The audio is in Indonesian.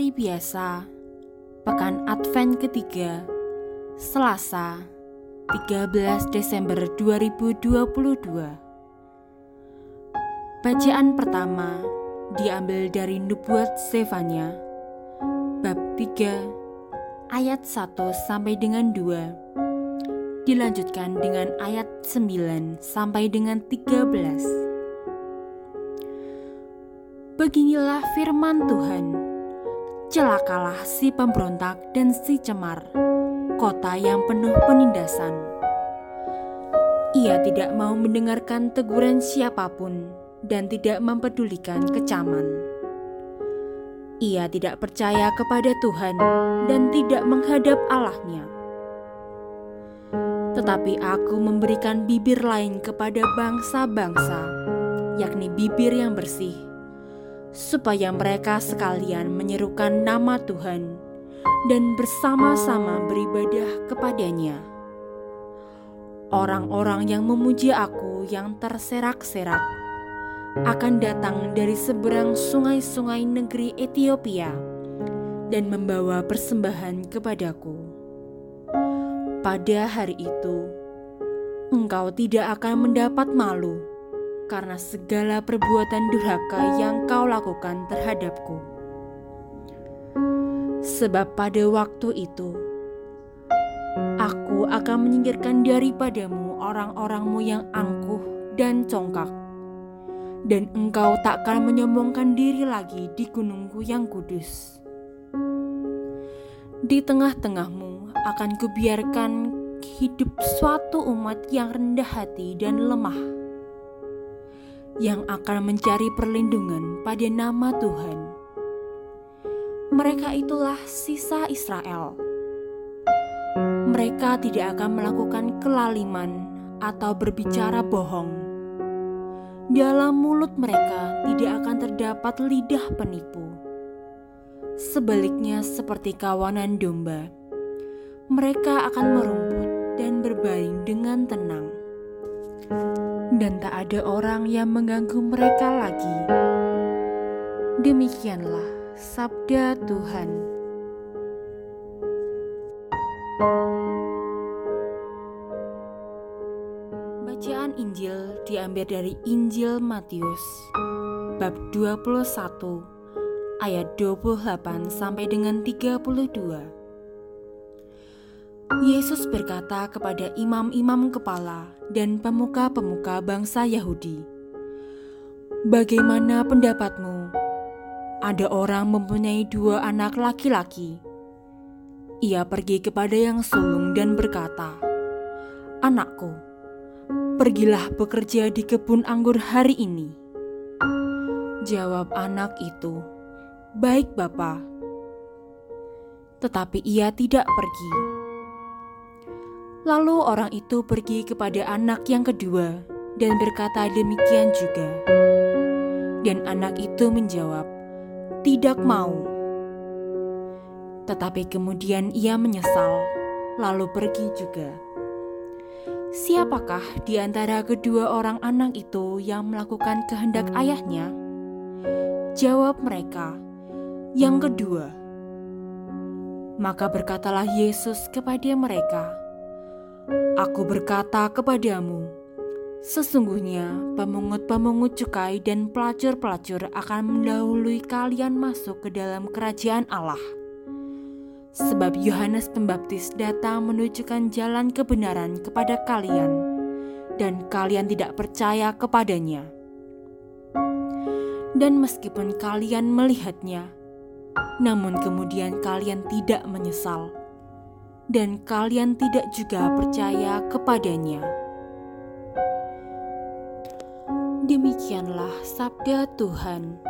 Hari biasa, Pekan Advent ketiga, Selasa, 13 Desember 2022. Bacaan pertama diambil dari Nubuat Zefanya, bab 3, ayat 1 sampai dengan 2. Dilanjutkan dengan ayat 9 sampai dengan 13. Beginilah firman Tuhan. Celakalah si pemberontak dan si cemar, kota yang penuh penindasan. Ia tidak mau mendengarkan teguran siapa pun dan tidak mempedulikan kecaman. Ia tidak percaya kepada Tuhan dan tidak menghadap Allahnya. Tetapi aku memberikan bibir lain kepada bangsa-bangsa, yakni bibir yang bersih supaya mereka sekalian menyerukan nama Tuhan dan bersama-sama beribadah kepadanya. Orang-orang yang memuji aku yang terserak-serak akan datang dari seberang sungai-sungai negeri Ethiopia dan membawa persembahan kepadaku. Pada hari itu, engkau tidak akan mendapat malu karena segala perbuatan durhaka yang kau lakukan terhadapku. Sebab pada waktu itu, aku akan menyingkirkan daripadamu orang-orangmu yang angkuh dan congkak, dan engkau takkan menyombongkan diri lagi di gunungku yang kudus. Di tengah-tengahmu akan kubiarkan hidup suatu umat yang rendah hati dan lemah yang akan mencari perlindungan pada nama Tuhan. Mereka itulah sisa Israel. Mereka tidak akan melakukan kelaliman atau berbicara bohong. Dalam mulut mereka tidak akan terdapat lidah penipu. Sebaliknya, seperti kawanan domba, mereka akan merumput dan berbaring dengan tenang dan tak ada orang yang mengganggu mereka lagi. Demikianlah sabda Tuhan. Bacaan Injil diambil dari Injil Matius bab 21 ayat 28 sampai dengan 32. Yesus berkata kepada imam-imam kepala dan pemuka-pemuka bangsa Yahudi, "Bagaimana pendapatmu? Ada orang mempunyai dua anak laki-laki. Ia pergi kepada yang sulung dan berkata, 'Anakku, pergilah bekerja di kebun anggur hari ini.' Jawab anak itu, 'Baik, Bapa.' Tetapi ia tidak pergi. Lalu orang itu pergi kepada anak yang kedua dan berkata demikian juga. Dan anak itu menjawab, "Tidak mau." Tetapi kemudian ia menyesal, lalu pergi juga. Siapakah di antara kedua orang anak itu yang melakukan kehendak ayahnya? Jawab mereka, "Yang kedua." Maka berkatalah Yesus kepada mereka, Aku berkata kepadamu, sesungguhnya pemungut-pemungut cukai dan pelacur-pelacur akan mendahului kalian masuk ke dalam kerajaan Allah. Sebab Yohanes Pembaptis datang menunjukkan jalan kebenaran kepada kalian, dan kalian tidak percaya kepadanya. Dan meskipun kalian melihatnya, namun kemudian kalian tidak menyesal dan kalian tidak juga percaya kepadanya. Demikianlah sabda Tuhan.